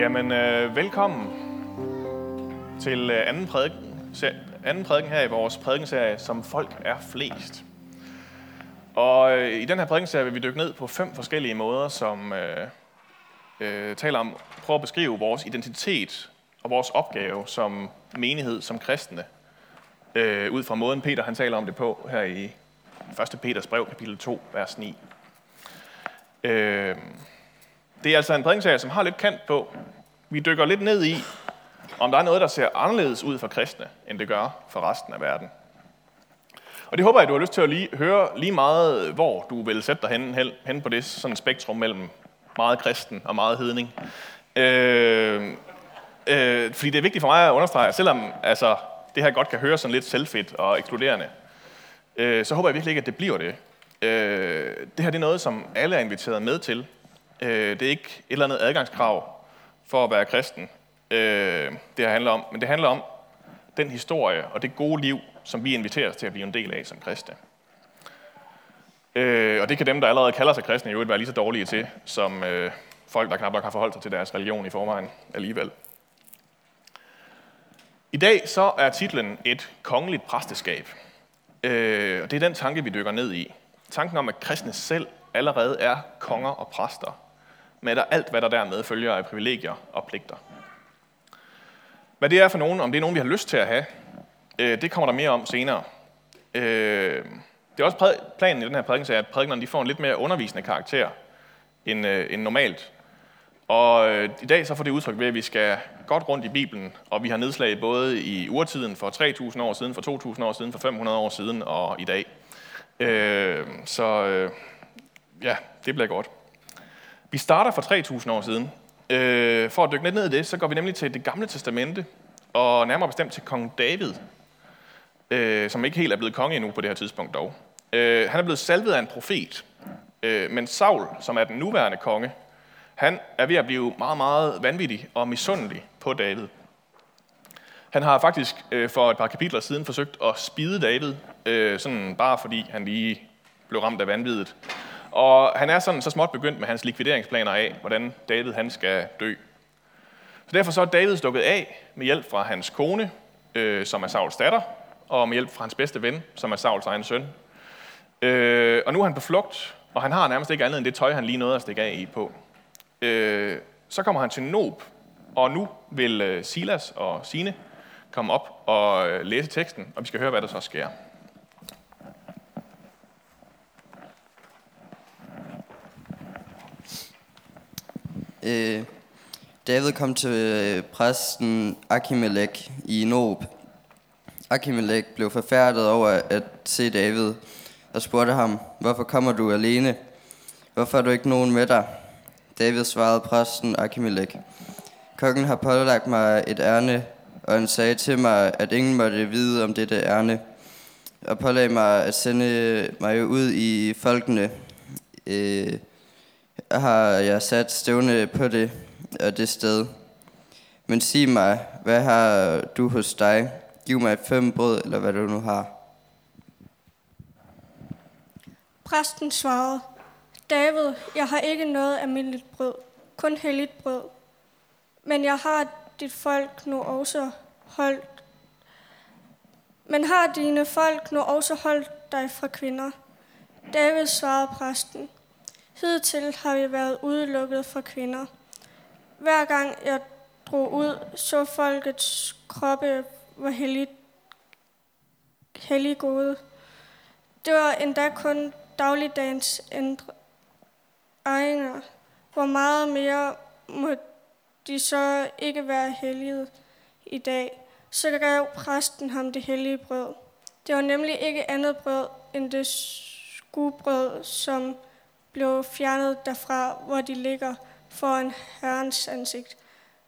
Jamen, øh, velkommen til øh, anden, prædiken, anden prædiken her i vores prædikenserie, som folk er flest. Og øh, i den her prædikenserie vil vi dykke ned på fem forskellige måder, som øh, øh, taler om, prøver at beskrive vores identitet og vores opgave som menighed, som kristne, øh, ud fra måden Peter han taler om det på her i 1. Peters brev, kapitel 2, vers 9. Øh, det er altså en prædikenserie, som har lidt kant på. Vi dykker lidt ned i, om der er noget, der ser anderledes ud for kristne, end det gør for resten af verden. Og det håber jeg, du har lyst til at lige, høre lige meget, hvor du vil sætte dig hen, hen, hen på det sådan spektrum mellem meget kristen og meget hedning. Øh, øh, fordi det er vigtigt for mig at understrege, at selvom altså, det her godt kan høre sådan lidt selvfedt og ekskluderende, øh, så håber jeg virkelig ikke, at det bliver det. Øh, det her det er noget, som alle er inviteret med til. Øh, det er ikke et eller andet adgangskrav for at være kristen, øh, det her handler om. Men det handler om den historie og det gode liv, som vi inviteres til at blive en del af som kristne. Øh, og det kan dem, der allerede kalder sig kristne, jo være lige så dårlige til, som øh, folk, der knap nok har forholdt sig til deres religion i forvejen alligevel. I dag så er titlen Et kongeligt præsteskab. Øh, og det er den tanke, vi dykker ned i. Tanken om, at kristne selv allerede er konger og præster, med der alt, hvad der dermed følger af privilegier og pligter. Hvad det er for nogen, om det er nogen, vi har lyst til at have, øh, det kommer der mere om senere. Øh, det er også planen i den her prædiken, at prædikerne de får en lidt mere undervisende karakter end, øh, end normalt. Og i dag så får det udtryk ved, at vi skal godt rundt i Bibelen, og vi har nedslag både i urtiden for 3.000 år siden, for 2.000 år siden, for 500 år siden og i dag. Så ja, det bliver godt. Vi starter for 3.000 år siden. Øh, for at dykke lidt ned i det, så går vi nemlig til det gamle testamente, og nærmere bestemt til kong David, øh, som ikke helt er blevet konge endnu på det her tidspunkt dog. Øh, han er blevet salvet af en profet, øh, men Saul, som er den nuværende konge, han er ved at blive meget, meget vanvittig og misundelig på David. Han har faktisk øh, for et par kapitler siden forsøgt at spide David, øh, sådan bare fordi han lige blev ramt af vanvittet. Og han er sådan så småt begyndt med hans likvideringsplaner af, hvordan David han skal dø. Så derfor så er David stukket af med hjælp fra hans kone, øh, som er Sauls datter, og med hjælp fra hans bedste ven, som er Sauls egen søn. Øh, og nu er han på flugt, og han har nærmest ikke andet end det tøj, han lige nåede at stikke af i på. Øh, så kommer han til Nob, og nu vil øh, Silas og Sine komme op og øh, læse teksten, og vi skal høre, hvad der så sker. Øh, David kom til øh, præsten Akimelek i Nob. Akimelek blev forfærdet over at se David og spurgte ham, hvorfor kommer du alene? Hvorfor er du ikke nogen med dig? David svarede præsten Akimelek, Kongen har pålagt mig et ærne, og han sagde til mig, at ingen måtte vide om dette ærne, og pålagde mig at sende mig ud i folkene. Øh, har jeg sat stævne på det og det sted. Men sig mig, hvad har du hos dig? Giv mig fem brød, eller hvad du nu har. Præsten svarede, David, jeg har ikke noget almindeligt brød, kun helligt brød. Men jeg har dit folk nu også holdt men har dine folk nu også holdt dig fra kvinder? David svarede præsten, Hidtil har vi været udelukket fra kvinder. Hver gang jeg drog ud, så folkets kroppe var helligt, hellig gode. Det var endda kun dagligdagens egne. Hvor meget mere må de så ikke være hellige i dag? Så gav præsten ham det hellige brød. Det var nemlig ikke andet brød end det skuebrød, som blev fjernet derfra, hvor de ligger foran Herrens ansigt.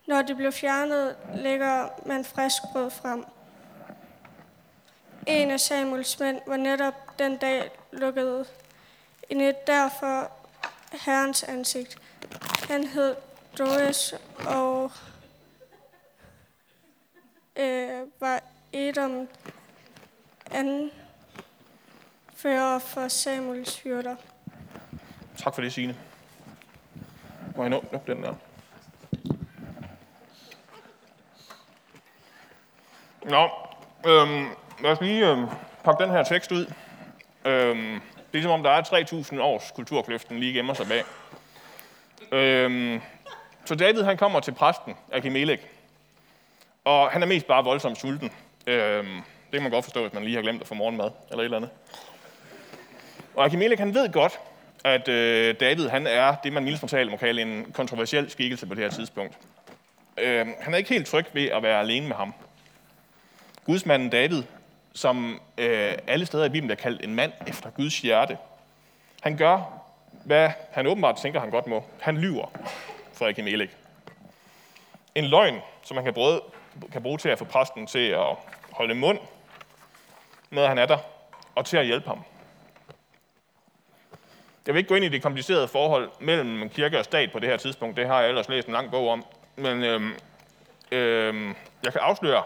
Når de blev fjernet, lægger man frisk brød frem. En af Samuels mænd var netop den dag lukket ind derfor Herrens ansigt. Han hed Doris og øh, var Edom anfører for Samuels hyrder. Tak for det, Signe. Må jeg nå op den der? Nå, øhm, lad os lige øhm, pakke den her tekst ud. Øhm, det er som om, der er 3.000 års kulturkløften lige gemmer sig bag. Øhm, så David han kommer til præsten, Akimelek, og han er mest bare voldsomt sulten. Øhm, det kan man godt forstå, hvis man lige har glemt at få morgenmad eller et eller andet. Og Akimelek han ved godt, at øh, David han er det, man mildt må kalde en kontroversiel skikkelse på det her tidspunkt. Øh, han er ikke helt tryg ved at være alene med ham. Gudsmanden David, som øh, alle steder i Bibelen er kaldt en mand efter Guds hjerte, han gør, hvad han åbenbart tænker, han godt må. Han lyver for Akimelek. En løgn, som man kan bruge, kan bruge til at få præsten til at holde mund, når han er der, og til at hjælpe ham. Jeg vil ikke gå ind i det komplicerede forhold mellem kirke og stat på det her tidspunkt. Det har jeg ellers læst en lang bog om. Men øhm, øhm, jeg kan afsløre,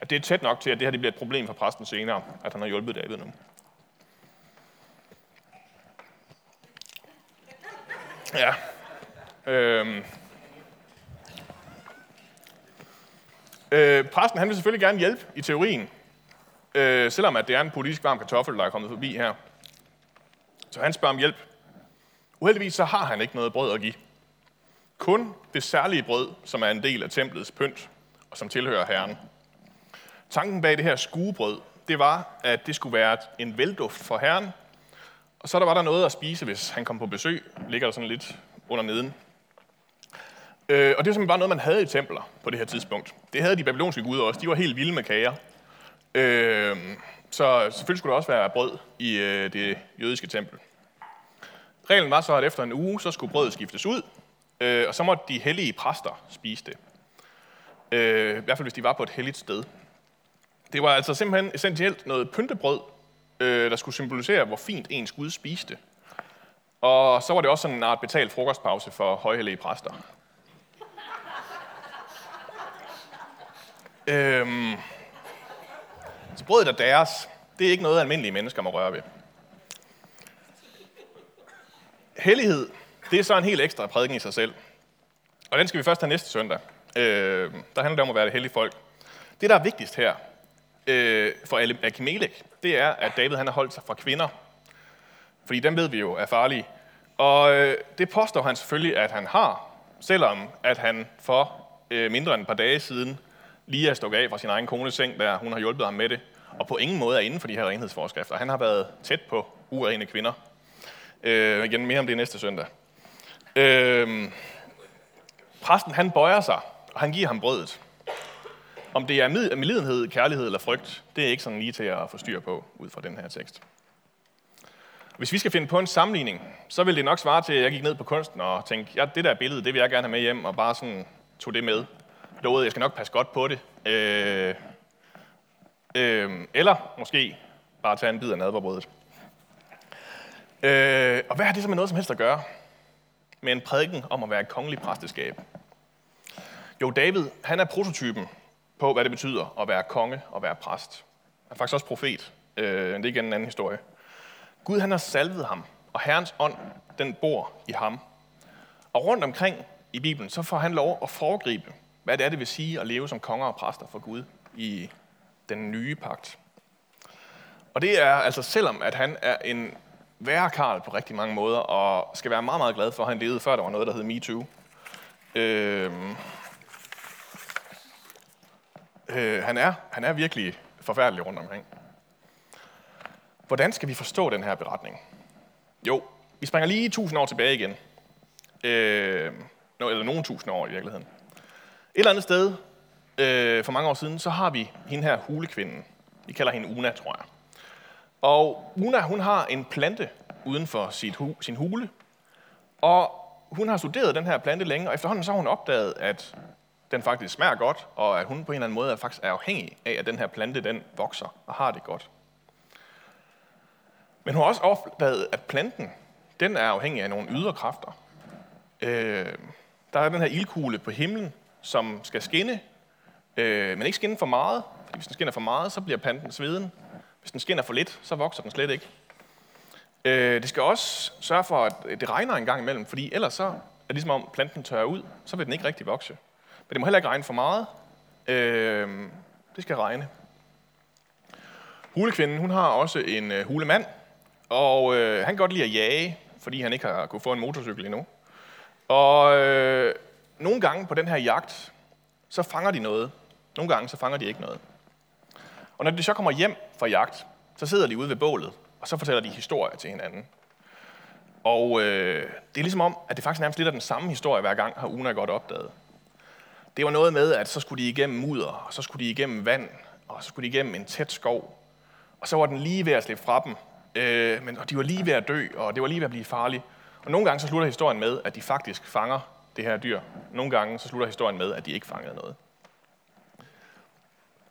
at det er tæt nok til, at det her det bliver et problem for præsten senere, at han har hjulpet David nu. Ja. Øhm. Øh, præsten han vil selvfølgelig gerne hjælpe i teorien, øh, selvom at det er en politisk varm kartoffel, der er kommet forbi her. Så han spørger om hjælp. Uheldigvis så har han ikke noget brød at give. Kun det særlige brød, som er en del af templets pynt, og som tilhører Herren. Tanken bag det her skuebrød, det var, at det skulle være en velduft for Herren, og så der var der noget at spise, hvis han kom på besøg. Ligger der sådan lidt under neden. Øh, og det var simpelthen bare noget, man havde i templer på det her tidspunkt. Det havde de babylonske guder også. De var helt vilde med kager. Øh, så selvfølgelig skulle der også være brød i øh, det jødiske tempel. Reglen var så, at efter en uge, så skulle brødet skiftes ud, øh, og så måtte de hellige præster spise det. Øh, I hvert fald, hvis de var på et helligt sted. Det var altså simpelthen essentielt noget pyntebrød, øh, der skulle symbolisere, hvor fint ens Gud spiste. Og så var det også sådan en art betalt frokostpause for højhellige præster. øhm, så brødet er deres. Det er ikke noget, almindelige mennesker må røre ved. Hellighed, det er så en helt ekstra prædiken i sig selv. Og den skal vi først have næste søndag. Øh, der handler det om at være det hellige folk. Det, der er vigtigst her øh, for Akimelek, det er, at David han har holdt sig fra kvinder. Fordi dem ved vi jo er farlige. Og øh, det påstår han selvfølgelig, at han har, selvom at han for øh, mindre end et par dage siden lige er stukket af fra sin egen kones seng, der hun har hjulpet ham med det, og på ingen måde er inden for de her renhedsforskrifter. Han har været tæt på urene kvinder. Øh, igen, mere om det næste søndag. Øh, præsten, han bøjer sig, og han giver ham brødet. Om det er medlidenhed, kærlighed eller frygt, det er ikke sådan lige til at få styr på, ud fra den her tekst. Hvis vi skal finde på en sammenligning, så vil det nok svare til, at jeg gik ned på kunsten og tænkte, ja, det der billede, det vil jeg gerne have med hjem, og bare sådan tog det med. Lovede, jeg skal nok passe godt på det. Øh, øh, eller måske bare tage en bid af nadverbrødet. Øh, og hvad har det så med noget som helst at gøre? Med en prædiken om at være et kongeligt præsteskab. Jo, David, han er prototypen på, hvad det betyder at være konge og være præst. Han er faktisk også profet. Øh, det er igen en anden historie. Gud, han har salvet ham, og Herrens ånd, den bor i ham. Og rundt omkring i Bibelen, så får han lov at foregribe, hvad det er, det vil sige at leve som konger og præster for Gud i den nye pagt. Og det er altså selvom, at han er en værre Karl på rigtig mange måder, og skal være meget, meget glad for, at han levede før der var noget, der hed MeToo. Øh, øh, han, er, han er virkelig forfærdelig rundt omkring. Hvordan skal vi forstå den her beretning? Jo, vi springer lige tusind år tilbage igen. Øh, eller nogle tusind år i virkeligheden. Et eller andet sted, øh, for mange år siden, så har vi hende her hulekvinden. Vi kalder hende Una, tror jeg. Og Una, hun har en plante uden for sit hu, sin hule. Og hun har studeret den her plante længe, og efterhånden så har hun opdaget, at den faktisk smager godt, og at hun på en eller anden måde faktisk er afhængig af, at den her plante den vokser og har det godt. Men hun har også opdaget, at planten den er afhængig af nogle ydre kræfter. Øh, der er den her ildkugle på himlen, som skal skinne, øh, men ikke skinne for meget, fordi hvis den skinner for meget, så bliver planten sveden. Hvis den skinner for lidt, så vokser den slet ikke. Øh, det skal også sørge for, at det regner en gang imellem, fordi ellers så er det ligesom om planten tørrer ud, så vil den ikke rigtig vokse. Men det må heller ikke regne for meget. Øh, Det skal regne. Hulekvinden, hun har også en øh, hulemand, og øh, han kan godt lide at jage, fordi han ikke har kunne få en motorcykel endnu. Og øh, nogle gange på den her jagt, så fanger de noget. Nogle gange så fanger de ikke noget. Og når de så kommer hjem fra jagt, så sidder de ude ved bålet, og så fortæller de historier til hinanden. Og øh, det er ligesom om, at det faktisk nærmest lidt er den samme historie hver gang, har Una godt opdaget. Det var noget med, at så skulle de igennem mudder, og så skulle de igennem vand, og så skulle de igennem en tæt skov. Og så var den lige ved at slippe fra dem, øh, men og de var lige ved at dø, og det var lige ved at blive farligt. Og nogle gange så slutter historien med, at de faktisk fanger det her dyr. Nogle gange så slutter historien med, at de ikke fangede noget.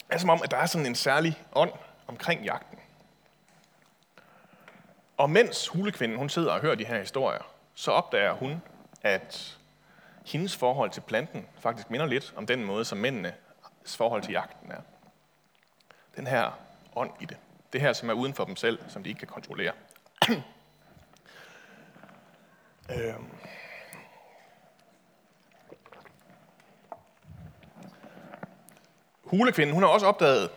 Det er som om, at der er sådan en særlig ånd omkring jagten. Og mens hulekvinden hun sidder og hører de her historier, så opdager hun, at hendes forhold til planten faktisk minder lidt om den måde, som mændenes forhold til jagten er. Den her ånd i det. Det her, som er uden for dem selv, som de ikke kan kontrollere. øhm. Hulekvinden, hun har også opdaget,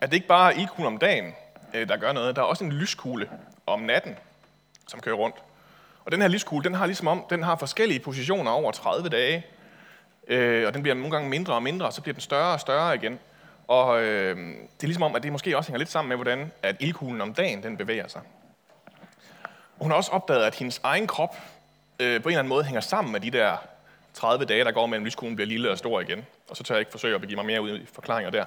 at det ikke bare er ildkuglen om dagen, øh, der gør noget. Der er også en lyskugle om natten, som kører rundt. Og den her lyskugle, den har ligesom om, den har forskellige positioner over 30 dage, øh, og den bliver nogle gange mindre og mindre, og så bliver den større og større igen. Og øh, det er ligesom om, at det måske også hænger lidt sammen med, hvordan at ildkuglen om dagen, den bevæger sig. Og hun har også opdaget, at hendes egen krop øh, på en eller anden måde hænger sammen med de der 30 dage, der går mellem lyskuglen bliver lille og stor igen. Og så tør jeg ikke forsøge at begive mig mere ud i forklaringer der.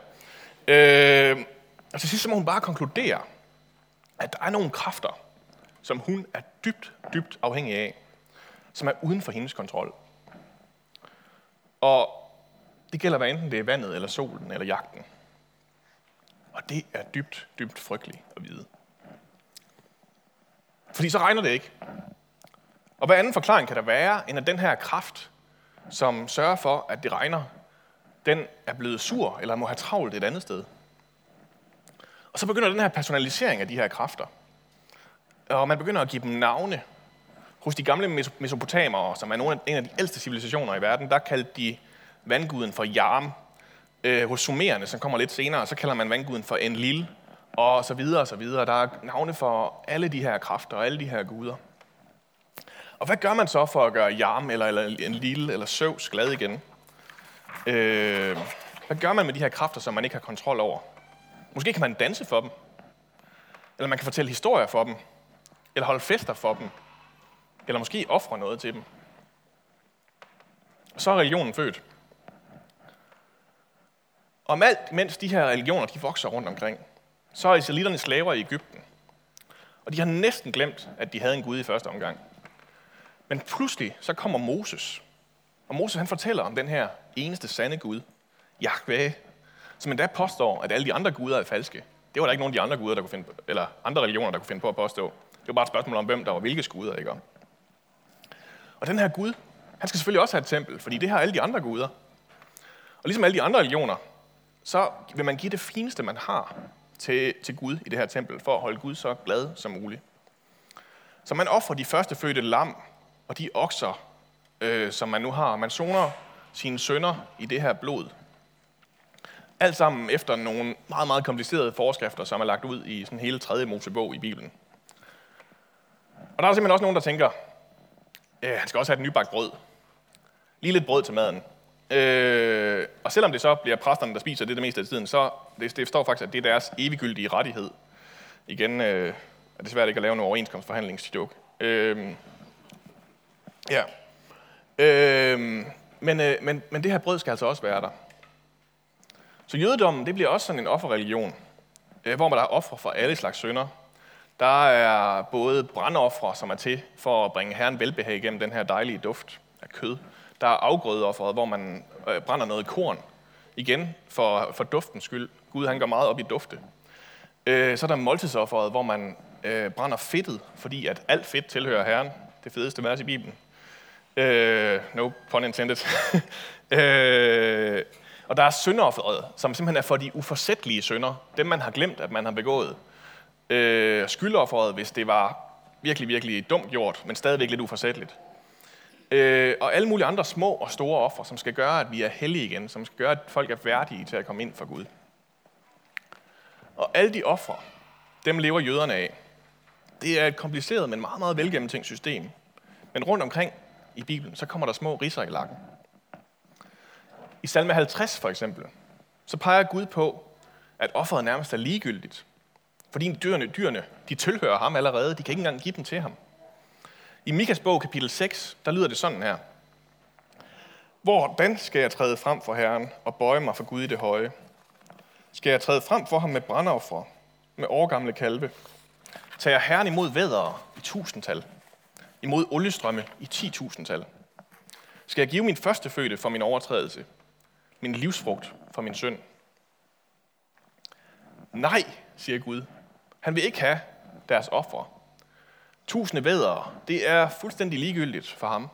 Øh, og til sidst så må hun bare konkludere, at der er nogle kræfter, som hun er dybt, dybt afhængig af, som er uden for hendes kontrol. Og det gælder hvad enten det er vandet, eller solen, eller jagten. Og det er dybt, dybt frygteligt at vide. Fordi så regner det ikke. Og hvad anden forklaring kan der være, end at den her kraft, som sørger for, at det regner, den er blevet sur, eller må have travlt et andet sted. Og så begynder den her personalisering af de her kræfter. Og man begynder at give dem navne. Hos de gamle mesopotamere, som er nogle af, en af de ældste civilisationer i verden, der kaldte de vandguden for Yarm. Øh, hos sumererne, som kommer lidt senere, så kalder man vandguden for Enlil, og så videre og så videre. Der er navne for alle de her kræfter og alle de her guder. Og hvad gør man så for at gøre Jarm eller, eller en lille eller Søvs glad igen? Øh, hvad gør man med de her kræfter, som man ikke har kontrol over? Måske kan man danse for dem. Eller man kan fortælle historier for dem. Eller holde fester for dem. Eller måske ofre noget til dem. Og så er religionen født. Om alt, mens de her religioner de vokser rundt omkring, så er israelitterne slaver i Ægypten. Og de har næsten glemt, at de havde en Gud i første omgang. Men pludselig så kommer Moses. Og Moses han fortæller om den her eneste sande Gud, Yahweh, som endda påstår, at alle de andre guder er falske. Det var der ikke nogen af de andre guder, der kunne finde på, eller andre religioner, der kunne finde på at påstå. Det var bare et spørgsmål om, hvem der var hvilke guder, ikke? om. Og den her Gud, han skal selvfølgelig også have et tempel, fordi det har alle de andre guder. Og ligesom alle de andre religioner, så vil man give det fineste, man har til, til Gud i det her tempel, for at holde Gud så glad som muligt. Så man offrer de første fødte lam og de okser, øh, som man nu har. Man soner sine sønner i det her blod. Alt sammen efter nogle meget, meget komplicerede forskrifter, som er lagt ud i sådan hele tredje Mosebog i Bibelen. Og der er simpelthen også nogen, der tænker, øh, han skal også have et nybagt brød. Lige lidt brød til maden. Øh, og selvom det så bliver præsterne, der spiser det det meste af tiden, så det, det står faktisk, at det er deres eviggyldige rettighed. Igen øh, er det svært ikke at lave en overenskomstforhandlingsjoke. Øh, ja. Øhm, men, øh, men, men det her brød skal altså også være der. Så jødedommen, det bliver også sådan en offerreligion, øh, hvor man der er ofre for alle slags synder. Der er både brandoffre, som er til for at bringe Herren velbehag igennem den her dejlige duft af kød. Der er afgrødeofferet, hvor man øh, brænder noget korn. Igen for, for duftens skyld. Gud han går meget op i dufte. Øh, så er der måltidsofferet, hvor man øh, brænder fedtet, fordi at alt fedt tilhører Herren. Det fedeste vers i Bibelen. Øh, no pun intended. Øh, og der er synderofferet, som simpelthen er for de uforsættelige synder. Dem, man har glemt, at man har begået. Øh, skyldofferet, hvis det var virkelig, virkelig dumt gjort, men stadigvæk lidt uforsætteligt. Øh, og alle mulige andre små og store offer, som skal gøre, at vi er hellige igen, som skal gøre, at folk er værdige til at komme ind for Gud. Og alle de ofre, dem lever jøderne af. Det er et kompliceret, men meget, meget velgennemtænkt system. Men rundt omkring i Bibelen, så kommer der små riser i lakken. I salme 50 for eksempel, så peger Gud på, at offeret nærmest er ligegyldigt. Fordi dyrene, dyrene, de tilhører ham allerede. De kan ikke engang give dem til ham. I Mikas bog, kapitel 6, der lyder det sådan her. Hvordan skal jeg træde frem for Herren og bøje mig for Gud i det høje? Skal jeg træde frem for ham med brandoffer, med årgamle kalve? Tager Herren imod vædere i tusindtal, imod oliestrømme i 10.000-tal. Skal jeg give min førstefødte for min overtrædelse, min livsfrugt for min synd? Nej, siger Gud. Han vil ikke have deres ofre. Tusinde vædere, det er fuldstændig ligegyldigt for ham.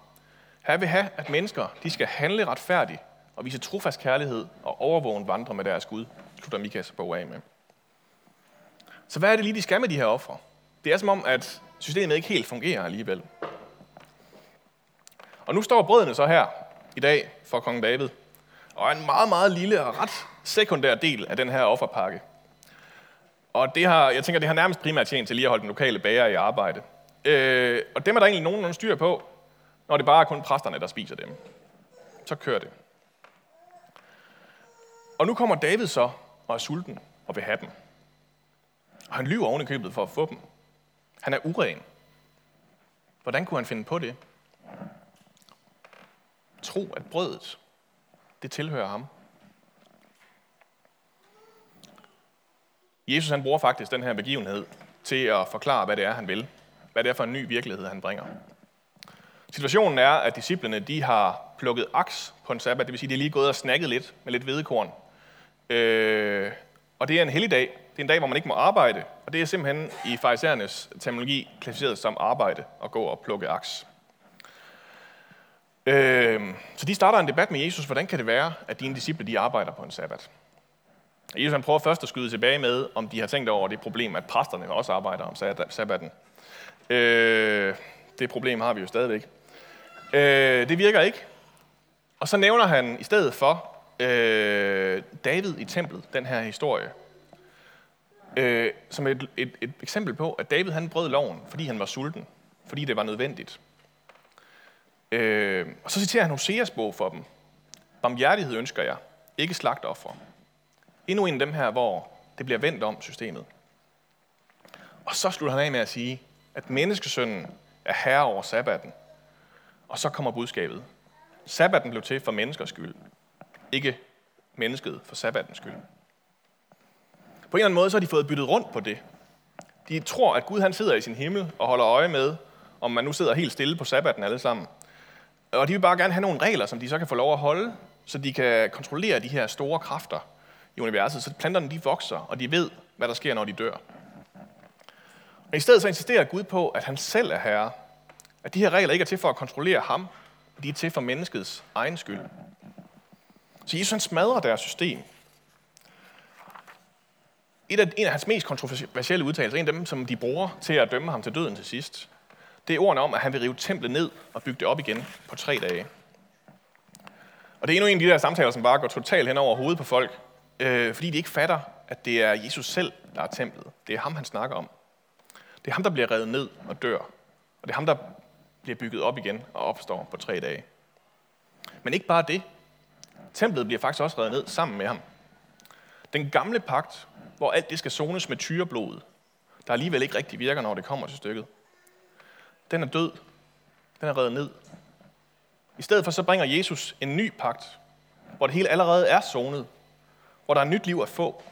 Han vil have, at mennesker de skal handle retfærdigt og vise trofast kærlighed og overvågen vandre med deres Gud, slutter Mikas bog af med. Så hvad er det lige, de skal med de her ofre? Det er som om, at systemet ikke helt fungerer alligevel. Og nu står brødene så her i dag for kong David, og er en meget, meget lille og ret sekundær del af den her offerpakke. Og det har, jeg tænker, det har nærmest primært tjent til lige at holde den lokale bager i arbejde. Øh, og dem er der egentlig nogen, nogen styr på, når det bare er kun præsterne, der spiser dem. Så kører det. Og nu kommer David så og er sulten og vil have dem. Og han lyver oven i købet for at få dem. Han er uren. Hvordan kunne han finde på det? Tro, at brødet, det tilhører ham. Jesus han bruger faktisk den her begivenhed til at forklare, hvad det er, han vil. Hvad det er for en ny virkelighed, han bringer. Situationen er, at disciplene de har plukket aks på en sabbat, det vil sige, de er lige gået og snakket lidt med lidt hvedekorn. Øh, og det er en helligdag. Det er en dag, hvor man ikke må arbejde, og det er simpelthen i farisæernes terminologi klassificeret som arbejde at gå og plukke aks. Øh, så de starter en debat med Jesus, hvordan kan det være, at dine disciple de arbejder på en sabbat? Og Jesus han prøver først at skyde tilbage med, om de har tænkt over det problem, at præsterne også arbejder om sabbaten. Øh, det problem har vi jo stadigvæk. Øh, det virker ikke. Og så nævner han i stedet for øh, David i templet, den her historie, øh, som et, et, et eksempel på, at David han brød loven, fordi han var sulten, fordi det var nødvendigt. Øh, og så citerer han Hoseas bog for dem. Barmhjertighed ønsker jeg, ikke slagtoffer. Endnu en af dem her, hvor det bliver vendt om systemet. Og så slutter han af med at sige, at menneskesønnen er herre over sabbaten. Og så kommer budskabet. Sabbaten blev til for menneskers skyld, ikke mennesket for sabbatens skyld. På en eller anden måde så har de fået byttet rundt på det. De tror, at Gud han sidder i sin himmel og holder øje med, om man nu sidder helt stille på sabbaten alle sammen. Og de vil bare gerne have nogle regler, som de så kan få lov at holde, så de kan kontrollere de her store kræfter i universet, så planterne de vokser, og de ved, hvad der sker, når de dør. Men i stedet så insisterer Gud på, at han selv er herre. At de her regler ikke er til for at kontrollere ham, de er til for menneskets egen skyld. Så Jesus han smadrer deres system. Et af, en af hans mest kontroversielle udtalelser, en af dem, som de bruger til at dømme ham til døden til sidst, det er ordene om, at han vil rive templet ned og bygge det op igen på tre dage. Og det er endnu en af de der samtaler, som bare går totalt hen over hovedet på folk, øh, fordi de ikke fatter, at det er Jesus selv, der er templet. Det er ham, han snakker om. Det er ham, der bliver revet ned og dør. Og det er ham, der bliver bygget op igen og opstår på tre dage. Men ikke bare det. Templet bliver faktisk også revet ned sammen med ham. Den gamle pagt, hvor alt det skal zones med tyreblod, der alligevel ikke rigtig virker, når det kommer til stykket. Den er død. Den er revet ned. I stedet for så bringer Jesus en ny pagt, hvor det hele allerede er zonet, hvor der er nyt liv at få.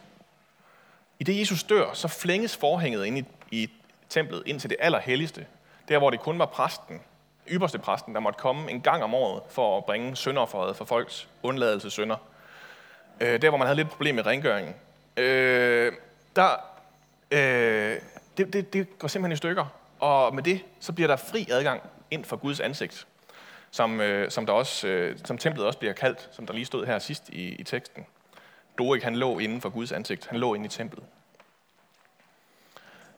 I det Jesus dør, så flænges forhænget ind i, i templet ind til det allerhelligste. Der, hvor det kun var præsten, ypperste præsten, der måtte komme en gang om året for at bringe syndofferet for folks undladelse sønder. Øh, der, hvor man havde lidt problem med rengøringen. Øh, der, øh, det, det, det går simpelthen i stykker. Og med det, så bliver der fri adgang ind for Guds ansigt, som, øh, som, der også, øh, som templet også bliver kaldt, som der lige stod her sidst i, i teksten. Dorik, han lå inden for Guds ansigt. Han lå inde i templet.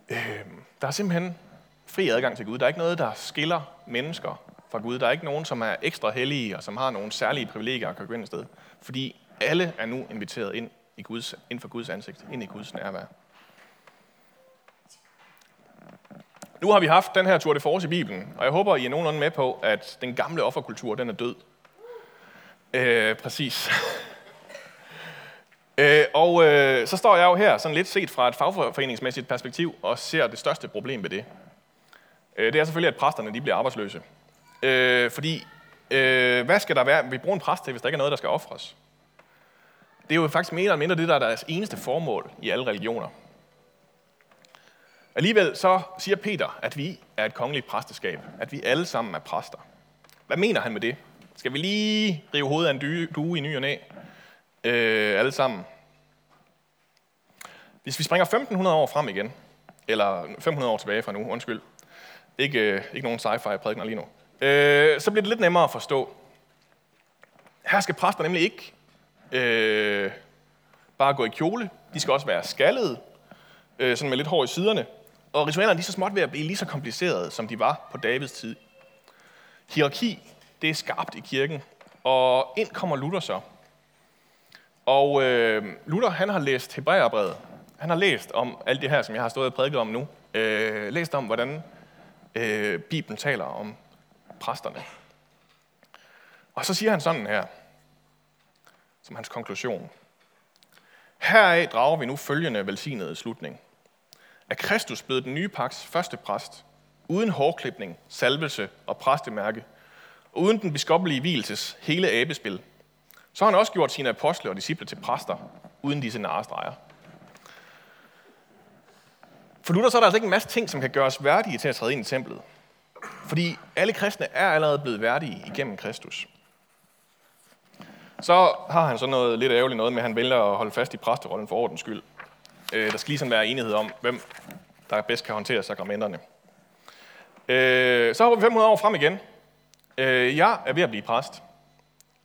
Øh, der er simpelthen fri adgang til Gud. Der er ikke noget, der skiller mennesker fra Gud. Der er ikke nogen, som er ekstra hellige og som har nogle særlige privilegier at kan gå ind et sted. Fordi alle er nu inviteret ind, i Guds, ind for Guds ansigt, ind i Guds nærvær. Nu har vi haft den her tur de Force i Bibelen, og jeg håber, I er nogenlunde med på, at den gamle offerkultur, den er død. Øh, præcis. øh, og øh, så står jeg jo her, sådan lidt set fra et fagforeningsmæssigt perspektiv, og ser det største problem ved det. Øh, det er selvfølgelig, at præsterne de bliver arbejdsløse. Øh, fordi, øh, hvad skal der være? Vi bruger en præst til, hvis der ikke er noget, der skal ofres. Det er jo faktisk mere eller mindre det, der er deres eneste formål i alle religioner. Alligevel så siger Peter, at vi er et kongeligt præsteskab, at vi alle sammen er præster. Hvad mener han med det? Skal vi lige rive hovedet af en due i ny og næ? Øh, alle sammen. Hvis vi springer 1500 år frem igen, eller 500 år tilbage fra nu, undskyld, ikke, øh, ikke nogen sci-fi prædikner lige nu, øh, så bliver det lidt nemmere at forstå. Her skal præster nemlig ikke øh, bare gå i kjole, de skal også være skaldede, øh, sådan med lidt hår i siderne, og ritualerne er så småt ved at blive lige så komplicerede, som de var på Davids tid. Hierarki, det er skarpt i kirken, og ind kommer Luther så. Og øh, Luther, han har læst Hebræerbrevet. Han har læst om alt det her, som jeg har stået og prædiket om nu. Øh, læst om, hvordan øh, Bibelen taler om præsterne. Og så siger han sådan her, som hans konklusion. Heraf drager vi nu følgende velsignede slutning er Kristus blevet den nye pagts første præst, uden hårklipning, salvelse og præstemærke, og uden den biskoppelige hvilses hele abespil. Så har han også gjort sine apostle og disciple til præster, uden disse narestreger. For Luther så er der altså ikke en masse ting, som kan gøre os værdige til at træde ind i templet. Fordi alle kristne er allerede blevet værdige igennem Kristus. Så har han så noget lidt ærgerligt noget med, at han vælger at holde fast i præsterollen for ordens skyld. Øh, der skal lige være enighed om, hvem der bedst kan håndtere sakramenterne. Øh, så hopper vi 500 år frem igen. Øh, jeg er ved at blive præst.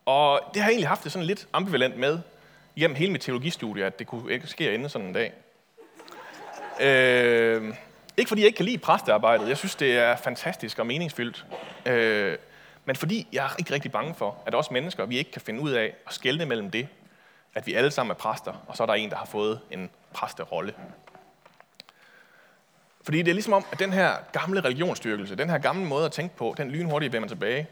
Og det har jeg egentlig haft det sådan lidt ambivalent med igennem hele mit teologistudie, at det kunne ikke ske ende sådan en dag. Øh, ikke fordi jeg ikke kan lide præstearbejdet. Jeg synes, det er fantastisk og meningsfyldt. Øh, men fordi jeg er ikke rigtig bange for, at også mennesker, vi ikke kan finde ud af at skelne mellem det, at vi alle sammen er præster, og så er der en, der har fået en præsterolle. Fordi det er ligesom om, at den her gamle religionsstyrkelse, den her gamle måde at tænke på, den lynhurtigt vender tilbage.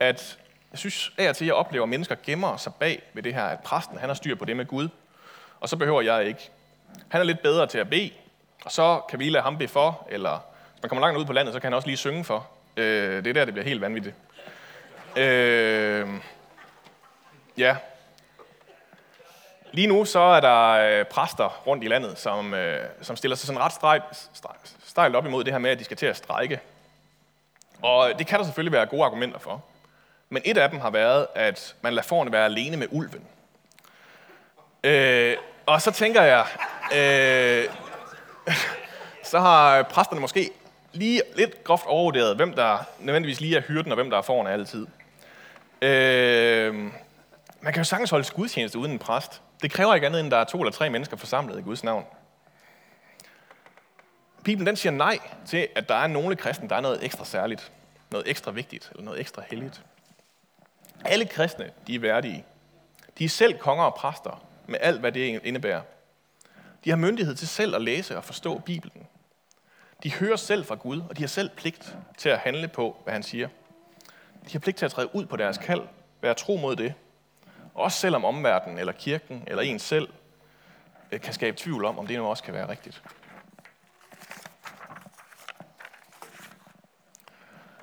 At jeg synes af og til, at jeg oplever, at mennesker gemmer sig bag ved det her, at præsten han har styr på det med Gud, og så behøver jeg ikke. Han er lidt bedre til at bede, og så kan vi lade ham bede for, eller hvis man kommer langt ud på landet, så kan han også lige synge for. Øh, det er der, det bliver helt vanvittigt. Øh, ja, Lige nu så er der øh, præster rundt i landet, som, øh, som stiller sig sådan ret stejlt, stejlt op imod det her med, at de skal til at strejke. Og det kan der selvfølgelig være gode argumenter for. Men et af dem har været, at man lader forne være alene med ulven. Øh, og så tænker jeg, øh, så har øh, præsterne måske lige lidt groft overvurderet, hvem der nødvendigvis lige er hyrden, og hvem der er foran altid. Øh, man kan jo sagtens holde gudstjeneste uden en præst. Det kræver ikke andet, end der er to eller tre mennesker forsamlet i Guds navn. Bibelen den siger nej til, at der er nogle kristne, der er noget ekstra særligt, noget ekstra vigtigt, eller noget ekstra helligt. Alle kristne, de er værdige. De er selv konger og præster, med alt, hvad det indebærer. De har myndighed til selv at læse og forstå Bibelen. De hører selv fra Gud, og de har selv pligt til at handle på, hvad han siger. De har pligt til at træde ud på deres kald, være tro mod det, også selvom omverdenen, eller kirken, eller en selv, øh, kan skabe tvivl om, om det nu også kan være rigtigt.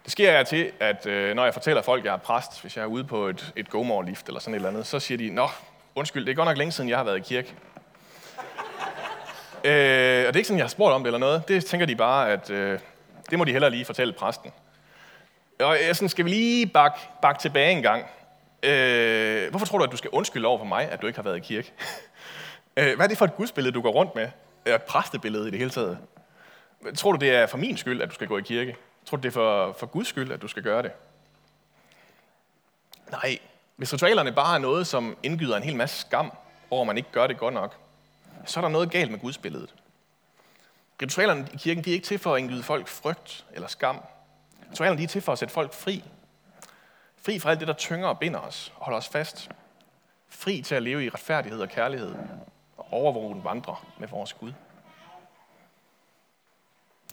Det sker jeg til, at øh, når jeg fortæller folk, at jeg er præst, hvis jeg er ude på et, et gomor-lift eller sådan et eller andet, så siger de, Nå, undskyld, det er godt nok længe siden, jeg har været i kirke øh, og det er ikke sådan, jeg har spurgt om det eller noget. Det tænker de bare, at øh, det må de heller lige fortælle præsten. Og jeg sådan, skal vi lige bakke bak tilbage en gang. Øh, hvorfor tror du, at du skal undskylde over for mig, at du ikke har været i kirke? øh, hvad er det for et gudsbillede, du går rundt med? Et præstebillede i det hele taget. Tror du, det er for min skyld, at du skal gå i kirke? Tror du, det er for, for Guds skyld, at du skal gøre det? Nej, hvis ritualerne bare er noget, som indgyder en hel masse skam over, at man ikke gør det godt nok, så er der noget galt med gudsbilledet. Ritualerne i kirken de er ikke til for at indgyde folk frygt eller skam. Ritualerne de er til for at sætte folk fri Fri fra alt det, der tynger og binder os og holder os fast. Fri til at leve i retfærdighed og kærlighed og overvågen vandre med vores Gud.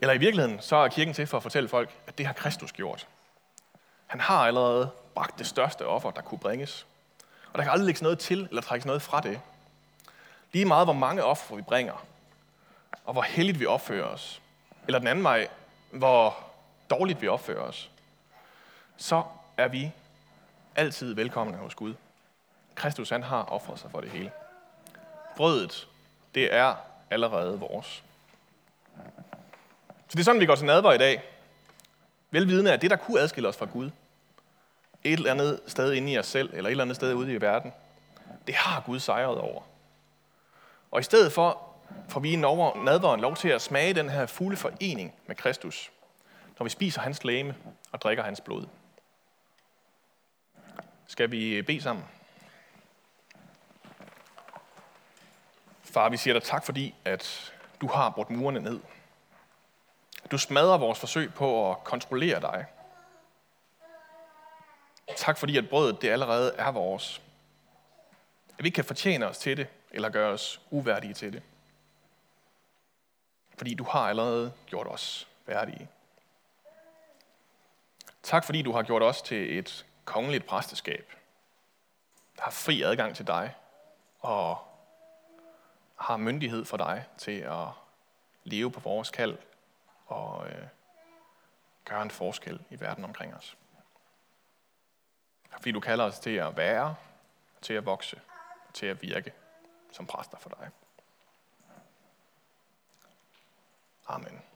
Eller i virkeligheden, så er kirken til for at fortælle folk, at det har Kristus gjort. Han har allerede bragt det største offer, der kunne bringes. Og der kan aldrig lægges noget til eller trækkes noget fra det. Lige meget, hvor mange ofre vi bringer, og hvor heldigt vi opfører os, eller den anden vej, hvor dårligt vi opfører os, så er vi altid velkomne hos Gud. Kristus han har offret sig for det hele. Brødet, det er allerede vores. Så det er sådan, vi går til nadver i dag. Velvidende, at det, der kunne adskille os fra Gud, et eller andet sted inde i os selv, eller et eller andet sted ude i verden, det har Gud sejret over. Og i stedet for får vi i nadveren lov til at smage den her fulde forening med Kristus, når vi spiser hans læme og drikker hans blod. Skal vi bede sammen? Far, vi siger dig tak, fordi at du har brudt murene ned. Du smadrer vores forsøg på at kontrollere dig. Tak fordi, at brødet det allerede er vores. At vi ikke kan fortjene os til det, eller gøre os uværdige til det. Fordi du har allerede gjort os værdige. Tak fordi du har gjort os til et kongeligt præsteskab, der har fri adgang til dig, og har myndighed for dig til at leve på vores kald og øh, gøre en forskel i verden omkring os. Fordi du kalder os til at være, til at vokse, til at virke som præster for dig. Amen.